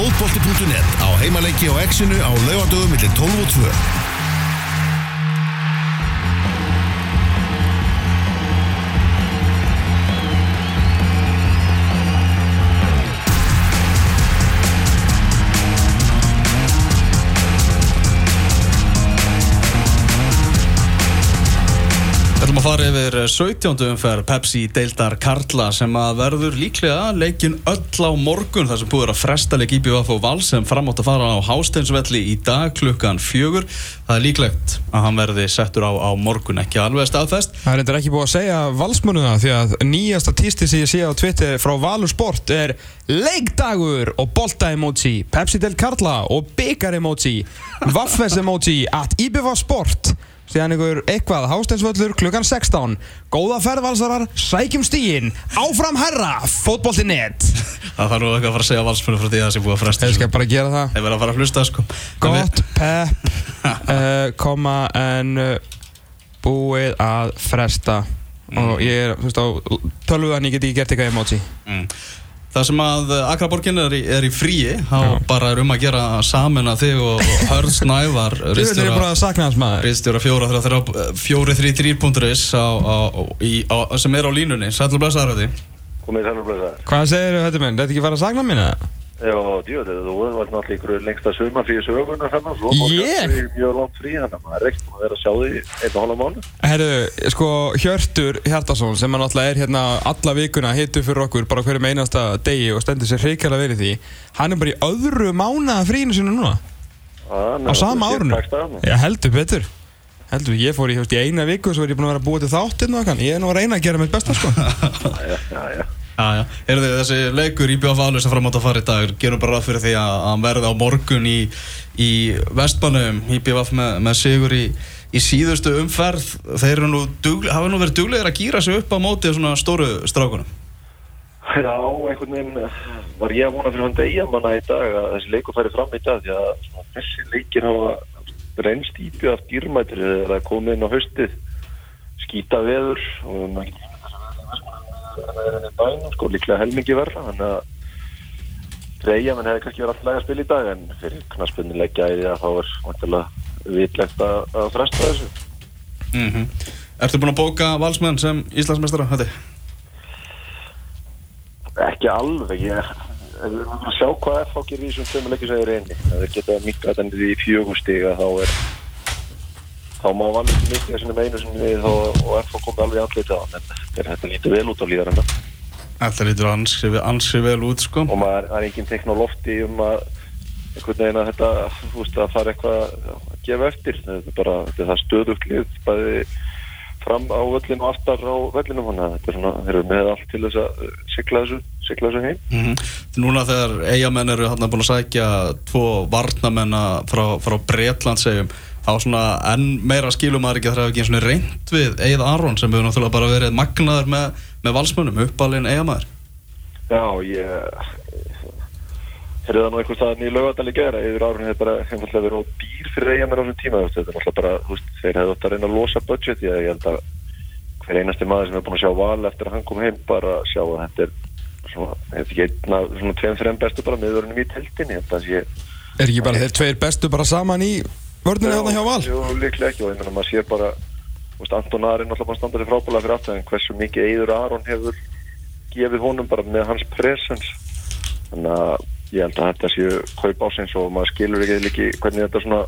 fótbolti.net á heimaleiki og exinu á laugadögum millir 12 og 2. ætlum að fara yfir 17. umferð Pepsi deildar Karla sem að verður líklega leikin öll á morgun þar sem búður að fresta leik IBF og Val sem framátt að fara á Hásteinsvelli í dag klukkan fjögur. Það er líklegt að hann verði settur á, á morgun ekki alveg staðfest. Það er eitthvað ekki búið að segja valsmönu það því að nýjasta tísti sem ég sé á Twitter frá Valur Sport er leikdagur og bolta emoji, Pepsi del Karla og byggar emoji, Vaffes emoji at IBF Sport síðan ykkur eitthvað, Hásteinsvöllur klukkan 16 góða ferðvalsarar, sækjum stíin áfram herra, fótbolti.net Það þarf nú eitthvað að fara að segja valsmennu frá því að það sé búið að fresta. ég skal bara gera það. Þeir verða að fara að hlusta sko. Gott, pepp uh, koma en uh, búið að fresta. Og ég er, þú veist á tölvuðan ég get ekki gert eitthvað emoji. Mm. Það sem að Akraborgin er, er í fríi, þá bara er um að gera saman að þig og, Hörð Snævar, er Ríðstjóra 433.is sem er á línunni, sætlu blöða. Hvað segir þú þetta minn? Þetta ekki fara að sakna minna? Já, djú, þú var náttúrulega ykkur lengsta sumar fyrir söguna þannig Ég? fór ég mjög langt frí þannig að maður ekkert búin að vera að sjá því einn og hálfa mánu. Herru, sko Hjörtur Hjartarsson sem að náttúrulega er hérna alla vikuna hittu fyrir okkur bara hverjum einasta degi og stendur sér hreikjala verið því hann er bara í öðru mánaða fríinu sinu núna á sama árunu Já, heldur betur heldur, ég fór í, þú veist, í eina viku og svo er ég búin að vera að búa til þáttinn og eitthvað ég er nú að reyna að gera mitt besta sko Já, já, já. Heyrðu þið, þessi leikur í BFA sem framátt að fara í dag, gerum bara ráð fyrir því að að hann verði á morgun í, í Vestbannum, í BFA með, með sigur í, í síðustu umferð. Þeir eru nú, dugl, hafa nú verið duglegir að gýra sig upp á móti svona stóru strákunum. Já, einhvern veginn eh, var ég að vona fyrir hann eigamanna í dag að þessi leikur færi fram í dag því að svona, þessi leikir hafa reynst íbjöð af dýrmættir eða komið inn á haustið skýta veður og maður getur það er enn bænum sko líklega helmingi verra þannig að Freyja menn hefði kannski verið alltaf að spila í dag en fyrir knaspunni leggja í því að þá er vantilega vitlegt að, að fresta þessu Mm Ertu búinn að bóka valsmenn sem Íslandsmeistara? Þetta? ekki alveg ég við erum að sjá hvað FH gerir í þessum reyni ef þeir geta mikka þetta niður í fjögumstiga þá er þá má valið mikka þessum einu sem við og, og FH komið alveg allir það en þetta lítið vel út á líðarinn Þetta lítur ansi, ansi vel út, sko. og maður það er engin tekn á lofti um að einhvern veginn að þetta veist að fara eitthvað að gefa eftir. Þetta er bara þetta er það stöðugt lið bæði fram á völlinu og aftar á völlinu þannig að þetta er svona þeir eru með allt til þess að uh, sigla þessu sigla þessu heim. Mm Núna þegar eigamenn eru hann búin að sækja tvo varnamenn frá, frá Bretland segjum á svona enn meira skilum maður ekki að það er ekki eins og reynd við Eið Aron sem hefur náttúrulega bara verið magnaður með, með valsmönnum, uppalinn eigamæður Já, ég heyrði það nú einhvers staðan í laugadal í gera yfir árun hefur bara einfallega verið á dýr fyrir eigamær á þessum tíma þetta er náttúrulega bara, þú veist, þeir hefðu átt að reyna að losa budget ég, ég held að hver einasti maður sem er búin að sjá val eftir að hann kom heim bara að sjá að þetta er svona, þetta er ekki vörninu þarna hjá Val? Jú, líklega ekki og ég meina maður sér bara veist, Anton Ari er náttúrulega bara standað til frábælega fyrir aftur en hversu mikið Eidur Aron hefur gefið honum bara með hans presens þannig að ég held að þetta séu kaup ásins og maður skilur ekki, ekki hvernig þetta svona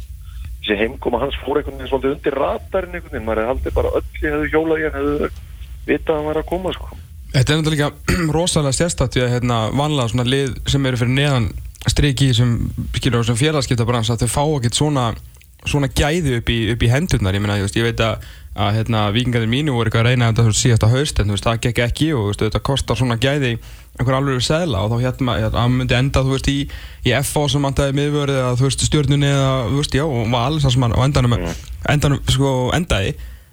þessi heimkoma hans fór einhvern veginn svolítið undir ratarinn einhvern veginn, maður hefði bara öll í hefðu hjólað í hann hefðu vitað að hann var að koma sko. Þetta er náttúrulega líka rosalega sérstætt því að hérna, vanlega svona lið sem eru fyrir neðan striki sem, sem félagskiptabrans að þau fá ekkert svona, svona gæði upp í, upp í hendurnar. Ég, meina, ég, veist, ég veit að, að hérna, vikingarnir mínu voru eitthvað að reyna þetta síðasta haust en veist, það gekk ekki og veist, þetta kostar svona gæði einhver alveg segla og þá hérna að hann myndi enda þú veist í, í FO sem andaði miðvörð eða þú veist stjórnunni eða þú veist já og var alls það sem hann á endanum, endanum sko endaði.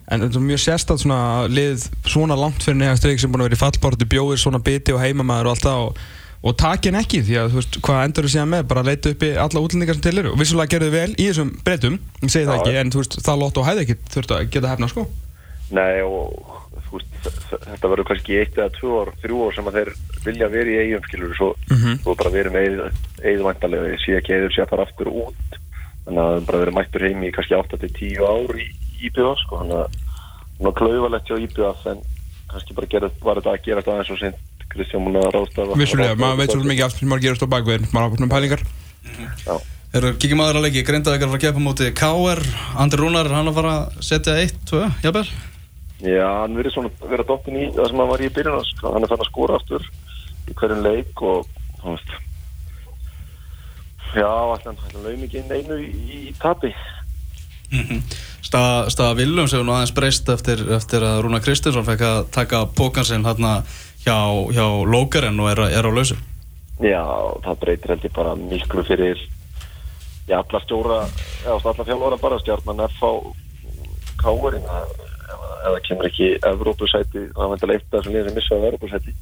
En þetta er mjög sérstætt svona lið svona langt fyrir neðan streik sem búin að vera í fallborti bjóðir svona biti og heimamaður og allt það og, og takin ekki því að þú veist hvað endur þú síðan með? Bara að leita upp í alla útlendingar sem til eru. Og vissulega gerðu vel í þessum breytum. Ég segi það ekki en þú veist það lótt og hæði ekki þurft að geta hefna sko. Nei og þú veist, þetta verður kannski eitt eða tvö ár, þrjú ár sem að þeir vilja vera í eigum skilur svo, svo bara verið með eigðvæntalega ég sé ekki eður sé að fara aftur út. Þannig að það bara verið mættur heim í kannski 8-10 ár í IBF sko, þannig að bara gera, var þetta að að ráðstafa Vissulega, maður veit svolítið mikið aftur sem maður gerast á bakvið maður hafa svona pælingar. Eru kíkjum aðra leiki, Grindavík er að fara að keppa móti KR, Andri Rúnar er hann að fara að setja eitt, tvö, jafnvel? Já, hann verið svona vera dottin í það sem hann var í byrjun sko. hann er fann að skora aftur í hverjum leik og veist já, hann laum ekki inn einu í, í, í tapi Staða, staða Viljums hefur nú aðeins breyst eftir, eftir að Rúnar Kristinsson fekk að taka pókan sinn hérna hjá, hjá Lókaren og er, er á lausu. Já, það breytir held ég bara miklu fyrir já, alla stjóra eða alla fjálfara bara stjárnan F á káurinn eða kemur ekki Evrópusæti það eitt af þessum liðin sem missaði Evrópusæti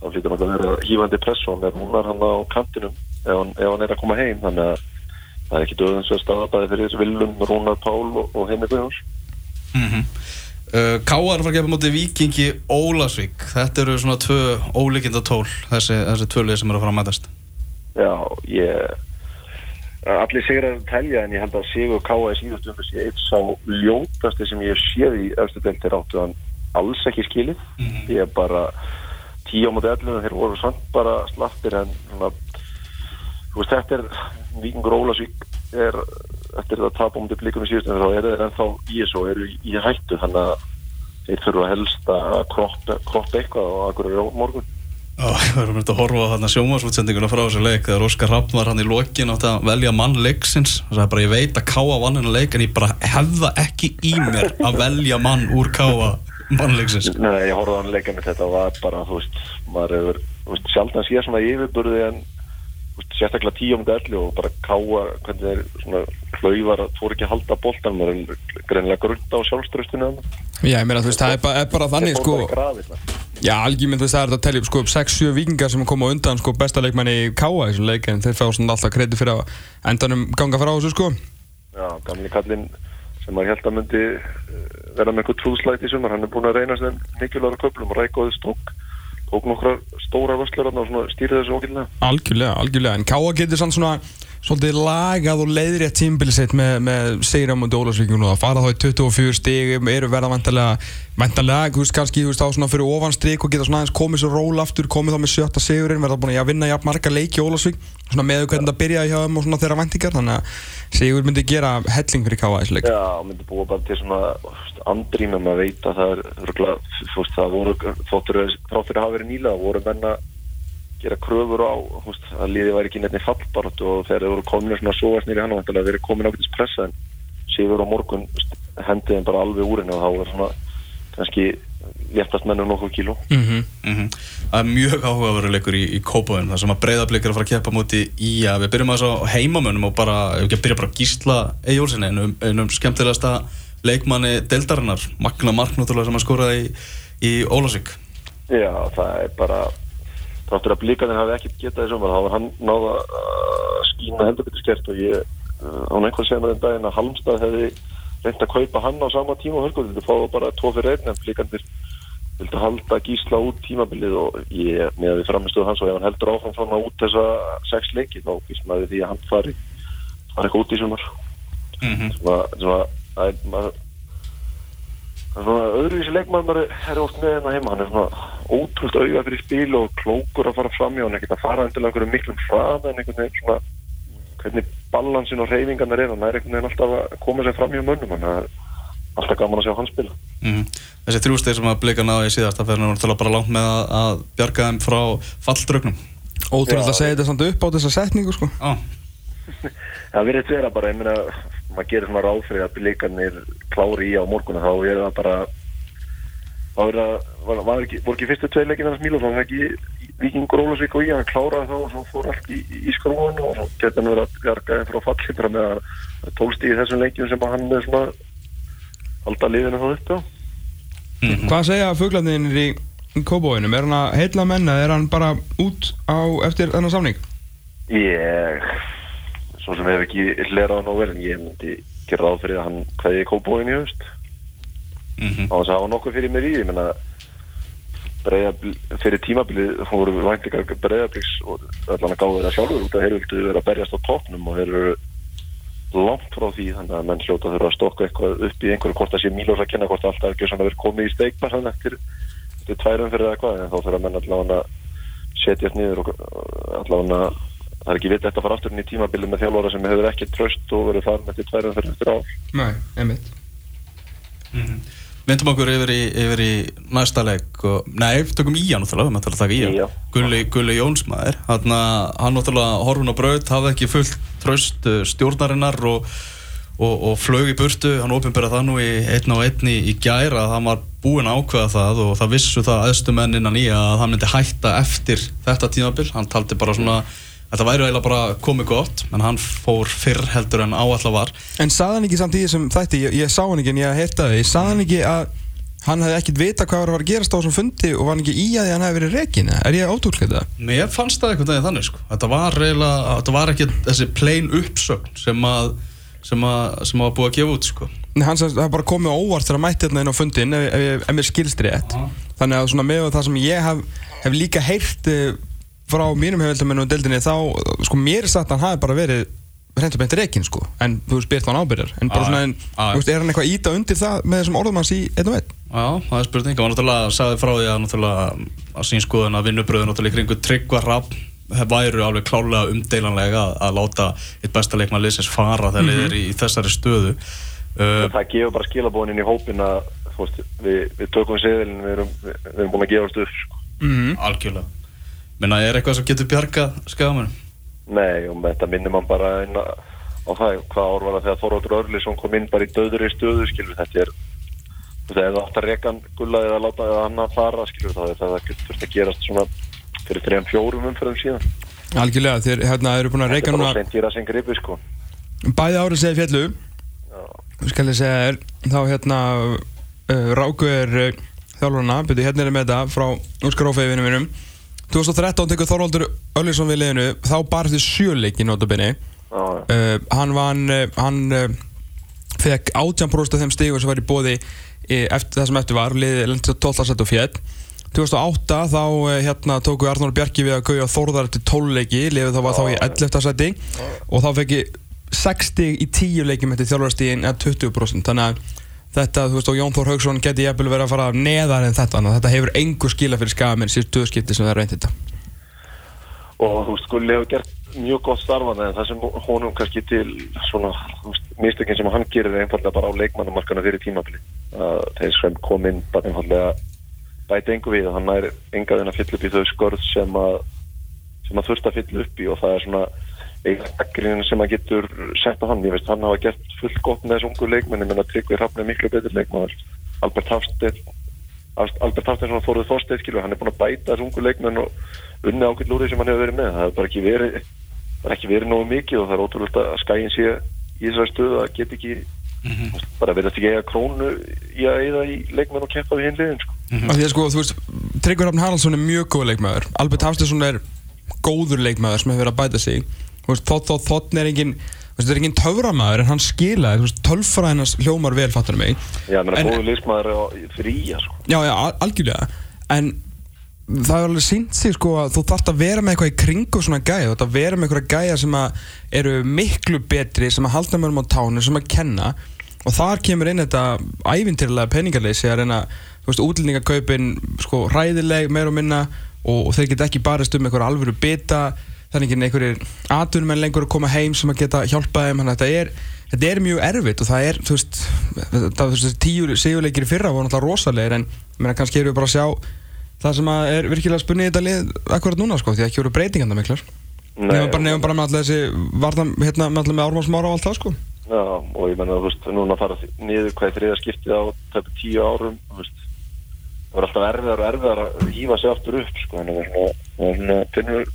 þá hlýtur hann að vera hífandi press og hann er hann á kantinum ef hann, ef hann er að koma heim þannig að það er ekki döðum svo staðabæði fyrir Viljum, Rúnar Pál og, og Heimi Guðjóns Mm -hmm. Uh, KR er að að keppa móti Víkingi Ólasvík. Þetta eru svona tvö ólíkinda tól, þessi, þessi tvö lið sem eru að fara að mætast. Já, ég allir sigrar telja en ég held að Sigur K.A. í síðustu umfyrst ég eitt sá ljótasti sem ég séð í eftir deltir áttu hann alls ekki skilið ég er bara tíu á móti ellinu þeir voru samt bara slaftir en svona, þú veist þetta er Víkingur Ólasvík er eftir það tap á móti blikum í síðustu þá eru þeir ennþá í þessu og eru í, hættu þannig að þeir þurfa helst að kroppa, eitthvað og akkur er á morgun. Ó, Við erum myndið að horfa á þarna sjómasútsendinguna frá þessu leik þegar Óskar Raffn var hann í lokin átt að velja mann leiksins. Og það er bara ég veit að káa vann hennar leik en ég bara hefða ekki í mér að velja mann úr káa mann leiksins. Nei, ég horfði á hann leika með þetta og var bara, þú veist, maður hefur, veist, sjaldan sé svona yfirburði en, sérstaklega tíu um delli og bara káa, hvernig þeir svona hlaufar að fór ekki að halda boltan, maður er greinilega grunda á sjálfströstinu. Já, ég meina þú veist, það er bara, er bara þannig sko. Já, algjörmynd þú veist, það er að telja upp sko 6-7 vikingar sem koma undan sko besta leikmanni í K.A. í þessum leik en þeir fá svona alltaf kredi fyrir að endanum ganga frá þessu sko Já, gamli kallinn sem maður held að myndi eh, vera með eitthvað trúðslægt í sumar, hann er búin að reynast þeim mikilvægur köplum og rækóði stók, tók nokkra stóra vöslur og stýrði þessu ógillega. Algjörlega, algjörlega, en K.A. getur sann svona svolítið lagað og leiðrétt tímbili sitt með, með segir á múndi Ólafsvíkjum og það fara þá í 24 stig eru verða vantarlega, þú veist, kannski, þú veist, á svona fyrir ofan strik og geta svona aðeins komið svo ról aftur, komið þá með sjötta sigurinn, verða búin að vinna jafn marga leiki í Ólafsvík, svona með hvernig það byrjaði hjá þeim og svona þeirra væntingar, þannig að sigur myndi gera helling fyrir K.A. þessu leik. Já, myndi búa bara til svona andrým en maður veit að það er það voru þáttur þáttur gera kröfur á fúst, að liði væri ekki nefni fallbarat og þegar þeir voru komin svona sóast nýri hann og þeir eru komin ákveðis pressa en sigur á morgun hendið þeim bara alveg úr henni og þá er svona kannski léttast mennum nokkuð kíló Mm -hmm. Mhm. Það er mjög áhugaverður leikur í, í Kópavín þar sem að breyðablík er að fara að keppa múti í að við byrjum að þess á heimamönnum og bara, ef ekki að byrja bara að gísla Eyjólfsinni einum, einum skemmtilegasta leikmanni deildarinnar, Magna Mark náttúrulega sem að skoraði í, í Ólasvík Já, það er bara þáttur að blíkanir hafi ekkert getað þessum þá var hann náða að skína heldur betur skert og ég uh, án einhvern segja með den daginn að Halmstad hefði reynd að kaupa hann á sama tíma og hörgur þetta fáðu bara tvo fyrir einn en blíkanir vildi halda gísla út tímabilið og ég með að við framistuðu hans og ef hann heldur áfram frá hann út þessa sex leiki þá maður við því að hann fari fari eitthvað út í sumar. Mm -hmm. svona, svona, það er maður það er svona öðruvísi leikmann er oft með hérna heima. Hann er svona ótrúld auga fyrir spil og klókur að fara fram í hann ekkert að fara endilega einhverjum miklum hrað en einhvern veginn svona hvernig balansin og reyfingarnar er hann er einhvern veginn alltaf að koma sér fram í mönnum. Hann er alltaf gaman að sjá hann spila. Mm Þessi þrjústeg sem að blika náði í síðasta fyrir náttúrulega bara langt með að, að bjarga þeim frá falldraugnum Ótrúlega að segja þetta samt upp á þessa setningu sko. ah. það verður vera bara, ég meina maður gerir svona ráð fyrir að blíkarnir klári í á morguna þá er það bara þá er það, voru ekki fyrstu tvei leikin hans Míló, þá var ekki Víkingur Ólasvík og ég, hann kláraði þá og svo fór allt í, í, skrúan og svo geta hann verið að bjarga þeim frá falli bara með að tólst í þessum leikjum sem að hann er svona halda liðinu þá upp á Mhm. Hvað segja fuglarnir í, í Kóbóinum? Er hann að heilla menn eða er hann bara út á eftir þennan samning? Ég, svo sem hef ekki lerað hann á vel en ég myndi gera ráð fyrir að hann hverði kópóin í haust Mhm. á þess að hafa nokkuð fyrir mér í ég menna fyrir tímabilið voru væntingar breyðabliks og allan að gáða þeirra sjálfur út að þeir vildu vera að berjast á toppnum og þeir eru langt frá því þannig að menn hljóta þurfa að stokka eitthvað upp í einhverju hvort það sé Mílos að kenna hvort alltaf ekki svona verið komið í steikbar hann eftir, eftir tværum fyrir eða hvað en þá þurfa menn allavega að setjast niður og allavega það er ekki vitt eftir að fara aftur inn í tímabilið með þjálfara sem hefur ekki tröst og verið þar með til tværum fyrir eftir ár Nei, einmitt. Myndum okkur yfir í, yfir í næsta leik og, Nei, tökum Ía náttúrulega, við möttum að taka Ía Ía. Gulli, Gulli Jónsmaður að hann náttúrulega horfin á braut hafði ekki fullt tröst uh, stjórnarinnar og, og, og flög í burtu. Hann ofinbera það nú í einn og einn í, í gæra að hann var búinn að ákveða það og það vissu það aðstumenn innan í að hann myndi hætta eftir þetta tímabil. Hann taldi bara svona Þetta væri eiginlega bara komið gott, en hann fór fyrr heldur en áallar var. En sagði hann ekki samt í þessum þætti, ég, ég sá hann ekki en ég heyrta þau, sagði hann ekki að hann hefði ekkert vita hvað var að að gerast á þessum fundi og var hann ekki í að því að hann hefði verið rekin er ég ótrúlega þetta? Mér fannst það veginn þannig sko. Þetta var eiginlega, þetta var ekki þessi plain uppsögn sem að, sem að, sem að búið að gefa út sko. Nei, hann að það bara komið óvart þegar hann mætti hérna inn á fundin ef, ef, ef, ef mér skilst rétt þannig að svona með það sem ég hef, hef líka heyrt eh, frá mínum hefildamennu og deildinni þá, sko mér er að hann hafi bara verið hreint og beint rekin sko en þú veist byrt hann ábyrjar en bara svona, en, þú veist, er hann eitthvað íta undir það með þessum orðum hans í einn og einn? Já, það er spurning. Það var náttúrulega, sagði frá því að náttúrulega að sín skoðun að vinnubröðu náttúrulega kringu tryggva rapp væru alveg klálega umdeilanlega að, að láta eitt besta leikmann liðsins fara þegar mm er í, í þessari stöðu. Uh, það gefur bara skilabónin inn í hópin að þú veist, við, við tökum seðilin við erum, við, við erum búin að gefa stuð sko. Mm algjörlega. Menna, er eitthvað sem getur bjargað skagamennum? Nei, og með þetta minnir mann bara inn á það, hvað ár var það þegar Þorvaldur Örlisson kom inn bara í döðri stöðu, skilur þetta er það átt að reka hann gulla eða láta eða hann að fara, skilur það er það að þurft að gerast svona fyrir þrejum fjórum umfyrum síðan. Algjörlega, þeir hérna, eru búin að reyka Þetta er núna bara sent gera sem gripi, sko. Bæði árið segið fjallu Já, skal ég segja þér þá hérna uh, Ráku er uh, þjálfarna, byrju hérna er með þetta frá minnum 2013 tekur Þorvaldur Öllisson við liðinu þá barði sjöleiki notabene já, já. uh, hann vann uh, hann uh, fekk 18% af þeim stígur sem var í bóði eftir það sem eftir var liðið lendi 12. sett og fjett 2008 þá hérna tóku Arnór Bjarki við að gauja Þórðar eftir 12 leiki liðið þá var þá í 11. seti og þá fekk ég 60 í 10 leikjum eftir þjálfarastígin eða 20% þannig að þetta, þú veist, og Jón Þór Haugsson geti jafnvel verið að fara neðar en þetta þannig að þetta hefur engu skila fyrir skagaminn síðust döðskipti sem það er reynd þetta. Og þú veist, Gulli hefur gert mjög gott starfan en það sem honum kannski til svona, þú veist, mistökin sem hann gerir er einfallega bara á leikmannumarkana fyrir tímabili. Þeir sem kom inn bara einfallega bæti engu við og hann er engaðin að fylla upp í þau skörð sem að sem að þurft að fylla upp í og það er svona eiginlega sem að getur sett á hann, ég veist, hann hafa gert fullt gott með þessu ungu leikmenni, menn að Tryggvi Hrafn er miklu betur leikmann Albert Hafstedt Albert Hafstedt svona fóruð Þorstedt, skilur, hann er búin að bæta þessu ungu leikmenn og unni ákveld lúrið sem hann hefur verið með. Það er bara ekki verið það er ekki verið nógu mikið og það er ótrúlega að skæin sé í þessari stöðu að get ekki bara verið ekki eiga krónu í að eiga í leikmenn og keppa við hinn liðin sko. af því að sko, þú veist, Tryggvar Rafn Haraldsson er mjög góð leikmaður. Albert Hafstæðsson er góður leikmaður sem hefur verið að bæta sig Þótt er engin þú veist, þetta er engin töframaður en hann skilaði, þú veist, tölfræðinans hljómar vel, fattar mig. Já, menn En- að góðu liðsmaður fyrir í sko. Já, já, al- algjörlega. En það er alveg sínt sig sko að þú þarft að vera með eitthvað í kringu svona gæja. Þú þarft að vera með eitthvað gæja sem að eru miklu betri sem að halda mörgum á tánu, sem að kenna. Og þar kemur inn þetta ævintýrlega peningarleysi að reyna, þú veist, útlendingakaupin sko hræðileg meir og minna og, og þeir geta ekki barist um einhver alvöru bita þannig ekki einhverjir atvinnumenn lengur að koma heim sem að geta hjálpað þeim þannig að þetta er, þetta er mjög erfitt og það er, þú veist, það, þú veist tíu sigurleikir í fyrra voru náttúrulega rosalegir en ég meina, kannski erum við bara að sjá það sem að er virkilega spunnið í þetta lið akkurat núna sko, því að ekki voru breytinganda miklar nefnum bara, bara með alltaf þessi varðan, hérna, með alltaf með ármálsmára og allt það sko Já, og ég menna, þú veist, núna fara niður hvað er þriða skiptið á tæpi tíu árum, það var alltaf erfiðar og erfiðar að hýfa sig aftur upp, sko, að það er er finnur,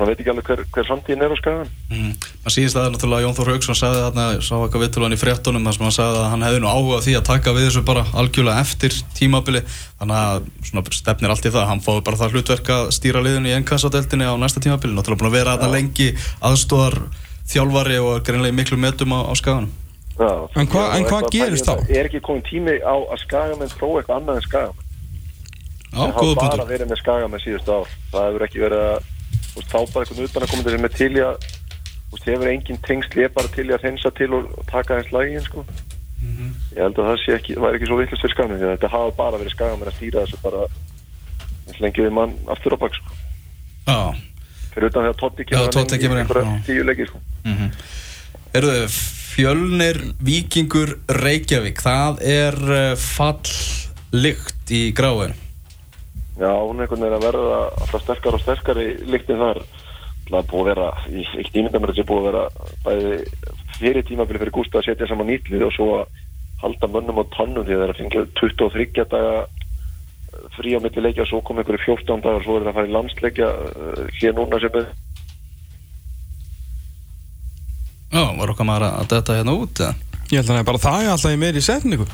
svona veit ekki alveg hver, hver framtíðin er á skagan. Mm. Það síðist að náttúrulega Jón Þór Haugsson sagði þarna, sá eitthvað viðtöluðan í fréttunum þar sem hann sagði að hann hefði nú áhuga því að taka við þessu bara algjörlega eftir tímabili þannig að svona stefnir allt í það hann fóði bara það hlutverk að stýra liðinu í ennkassadeldinni á næsta tímabili, náttúrulega búin að vera þarna lengi aðstóðar þjálfari og er greinlega miklu metum á, á skaganum Já, En hvað- en að gerist þá? Er ekki komin tími á að skagamenn prófa eitthvað annað en skagamenn? Já, Það góða hafa bara verið með skagamenn síðustu ár. Það hefur ekki verið að veist, fá bara eitthvað utan að koma þessi með til að veist, hefur engin tengsl ég bara til að hreinsa til og og taka eins lagin sko. Mhm. Ég held að það sé ekki, það væri ekki svo vittlust fyrir skagamenn þetta hafa bara verið skagamenn að stýra þessu bara eins lengi við mann aftur á bak sko. Já, Fyrir utan að Totti kemur einhverja tíu leiki sko. Eru þau fjölnir vikingur Reykjavík Það er uh, fall lykt í gráin Já, hún er einhvern veginn að verða alltaf sterkar og sterkar í líktin þar. Það er búið að vera, ég ímynda mér að þetta er búið að vera bæði fyrir tímabili fyrir Gústa að setja saman nýtlið og svo að halda mönnum á tannum því að það er að fengja 23 daga eh, frí á milli leikja og svo kom einhverju 14 dagar og svo er það að fara í landsleikja uh, hér núna sem er Já, var okkar maður að detta hérna út eða? Ég held að það er bara það er alltaf í meiri setningu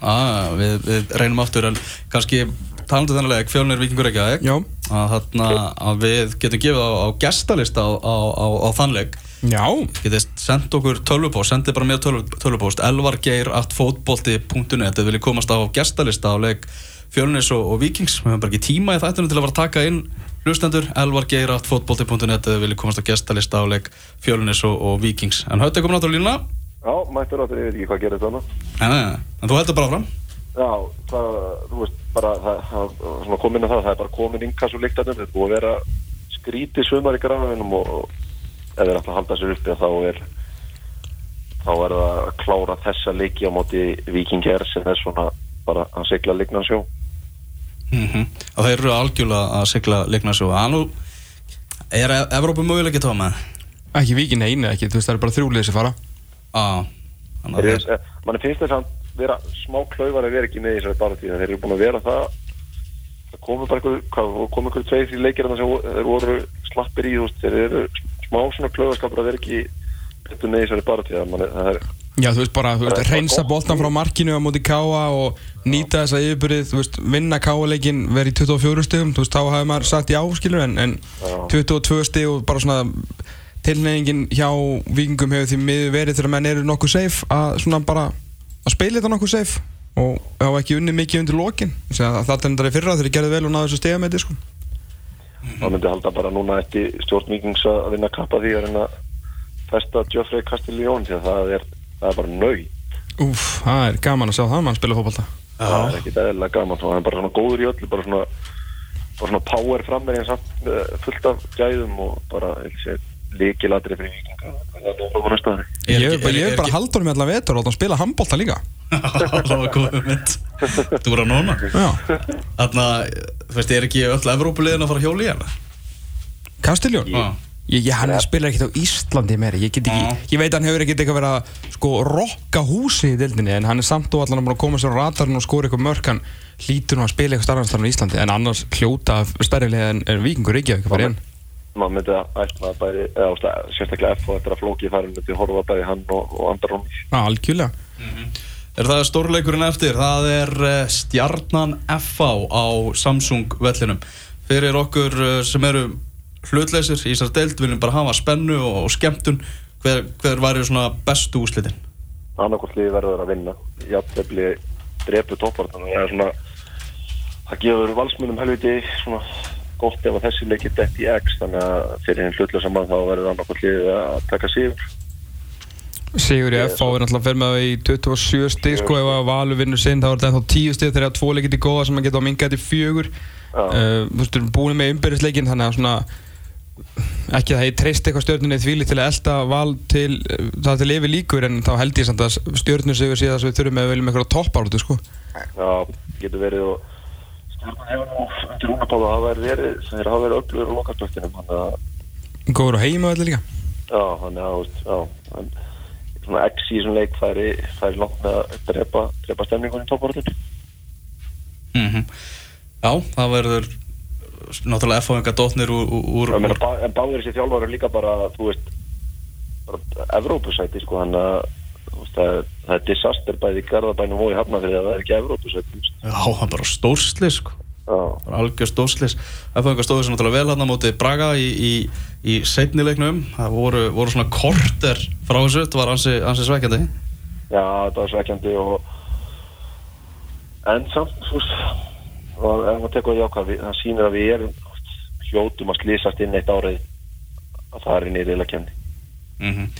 Ah, við, við reynum aftur en kannski talandu þennan leik fjölnir vikingur Reykjavík. Já, að, þarna, að við getum gefið á, á gestalista á, á, á, á þannleik já, getið sendt okkur tölvupóst sendið bara tölv, tölvupóst elvargeir.fotbolti.net eða viljið komast á gestalista á leik fjölnis og, og vikings við höfum bara ekki tíma í þættinu til að fara að taka inn hlustendur. Elvargeir.fotbolti.net eða viljið komast á gestalista á leik fjölnis og, og vikings en höfðu komið náttúrulega línuna. Já, mættur áttur, ég veit ekki hvað gerir þetta en þú heldur bara fram Já, það, þú veist, bara það, það, svona komin að það, það er bara komin innkast og líktarnir, þetta er búið að vera skrítið sumar í grafinum og, og ef þeir ætla að halda sér uppi að þá er þá er það að klára þessa leiki á móti Vikingar sem er svona bara að sigla lignan sjó. Mm og þeir eru algjörlega að sigla leiknarsjó að nú er Evrópu möguleiki tóma ekki víkin einu ekki, þú veist það er bara þrjúlið sem fara. Að þannig að Þeir, þeir eh, manni finnst þess að vera smá klaufar að vera ekki með í þessari barátíð þeir eru búin að vera það það komu bara einhver, hvað, komu einhver tveir í leikir sem vo- þeir voru slappir í þú veist, þeir eru smá svona klaufarskapur að vera ekki betur með í þessari er Já, þú veist bara, þú veist, reynsa lið. frá markinu á móti Káa og nýta þessa yfirbyrðið, þú veist, vinna Káa-leikin verið í 24 stigum, þú veist, þá hafði maður sagt já, skilur, en, en Já. 22 stig og bara svona tilnefningin hjá vikingum hefur því miður verið þegar menn eru nokkuð safe að svona bara að spila þetta nokkuð safe og hafa ekki unni mikið undir lokin það er þetta í fyrra þegar ég gerði vel og náðu þessu stiga með þetta, sko. það myndi halda bara núna eftir stjórn Víkings að vinna kappa því að reyna að festa Geoffrey Castiglione því að það er, það er bara nau Úf, það er gaman að sjá það mann spila fótbolta. það er ekki eðlilega gaman og hann er bara svona góður í öllu bara svona, bara svona power fram með samt eh, fullt af gæðum og bara líkilatri fyrir vikinga það er nú á næsta ári Ég hef bara, bara haldur með allan vetur og láta hann spila handbolta líka. það var góð mynd þú voru að nóna Já. þannig að þú veist, er ekki öll Evrópuliðin að fara að hjóla í hana Kastiljón? Já. Ég, ég, hann spilar ekkert á Íslandi meiri ég, get ekki, Já. ég veit að hann hefur ekkert eitthvað verið að sko rokka húsi í dildinni en hann er samt og allan að koma sér á radarinn og skora eitthvað mörk hann hlýtur nú að spila eitthvað starfandstarfn í Íslandi en annars hljóta stærri leið en, en Víkingur Reykjavík bara inn maður myndi að ætla að bæri eða ást, sérstaklega F og eftir að flóki farin myndi horfa bæði hann og, og andar hún algjörlega. Er það stórleikurinn eftir? Það er eh, Stjarnan FA á Samsung vellinum. Fyrir okkur eh, sem eru hlutleysir í þessar deild viljum bara hafa spennu og, og skemmtun. Hver, hver væri svona bestu úslitin annarkvæmt liði verður að vinna. Jafnvefli drepu toppartan og það er svona það gefur valsmunum helviti svona gott ef að þessi leikir dett í X þannig að fyrir hinn hlutlega saman þá verður annarkvæmt liði að taka sigur. Sigur í FH er náttúrulega fyrir með það í 27 stig sko ef að Valur vinnur sinn þá er þetta ennþá 10 stig þegar það er tvo leikir til góða sem maður geta á minga til fjögur. Uh, Þú veist, við erum búin með umbyrðisleikin þannig að svona ekki að það ég treyst eitthvað stjórnunni því til að elda val til uh, það til yfir líkur en þá held ég samt að stjórnur sigur síðan að við þurfum með viljum eitthvað toppáratu sko. Já, getur verið og stjórnum hefur nú undir húnapáða hafa verið verið þeir hafa verið öflugur á að Góður á heima allir líka Já, þannig að, já, en svona X í þessum leik færi, færi langt með að drepa, drepa stemningunni í topparöldinu. mm já, það verður náttúrulega FA-enga dotnir úr, úr, En, úr bá, en báður þessi þjálfar er líka bara, þú veist, bara Evrópusæti, sko, hann að, það, það er disaster bæði í Garðabænum og í Hafnafrið að það er ekki veist. já, það er bara stórsli sko. Algjör stórslis FA stóðu sér náttúrulega vel hann á móti Braga í, í, í seinni leiknum. Það voru, voru svona korter frá þessu. Þetta var ansi, ansi sveikjandi já, þetta var svekkjandi og en samt, þú veist og ef maður tekur jákvæð, það sýnir að við erum hljótum að slýsast inn eitt árið að það er í reyla kemni mm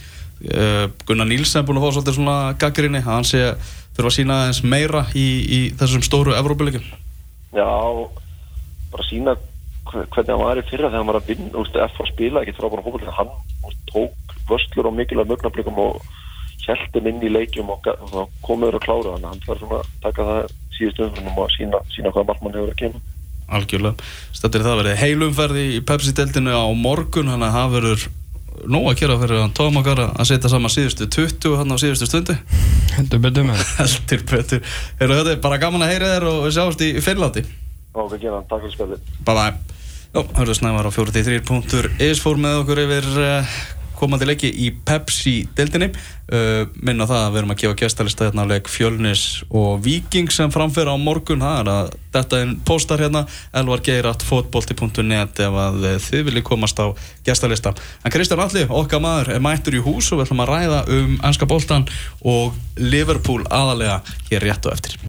Gunnar Nílsen er búin að fá svolítið svona gaggrinni að hann sé þurfa að sína aðeins meira í, í þessum stóru Evrópuleikum Já, bara sína hve- hvernig hann var í fyrra þegar hann var að vinna, veist, F að spila ekkert frábæra hópa hann tók vöslur á mikilvæg mögnablikum og hjæltum inn í leikjum og, ga- og komiður að klára hann hann þarf svona að taka það síðust umfyrir og sína, sína hvað markmann hefur að kemur. Algjörlega. Stættir það verið heilumferði í Pepsi-deltinu á morgun þannig að það verður nóg að gera fyrir hann tóma okkar að setja saman síðustu 20 hann á síðustu stundu. Heldur betur með heldur betur. Heyrðu, þetta er bara gaman að heyra þér og við sjáumst í Finnlandi. Við gerum takk fyrir spilið bye bye Jó, hörðu snævar á 43.is fór með okkur yfir uh, komandi leiki í Pepsi-deltinni uh, minna það að við erum að gefa gestalista hérna á leik Fjölnis og Viking sem framfyrir á morgun. Það er að þetta er postar hérna. Elvargeiratfotbolti.net ef að eh, þið viljið komast á gestalista. En Kristján Alli, okkar maður, er mættur í hús og við ætlum að ræða um anska boltan og Liverpool aðalega hér rétt og eftir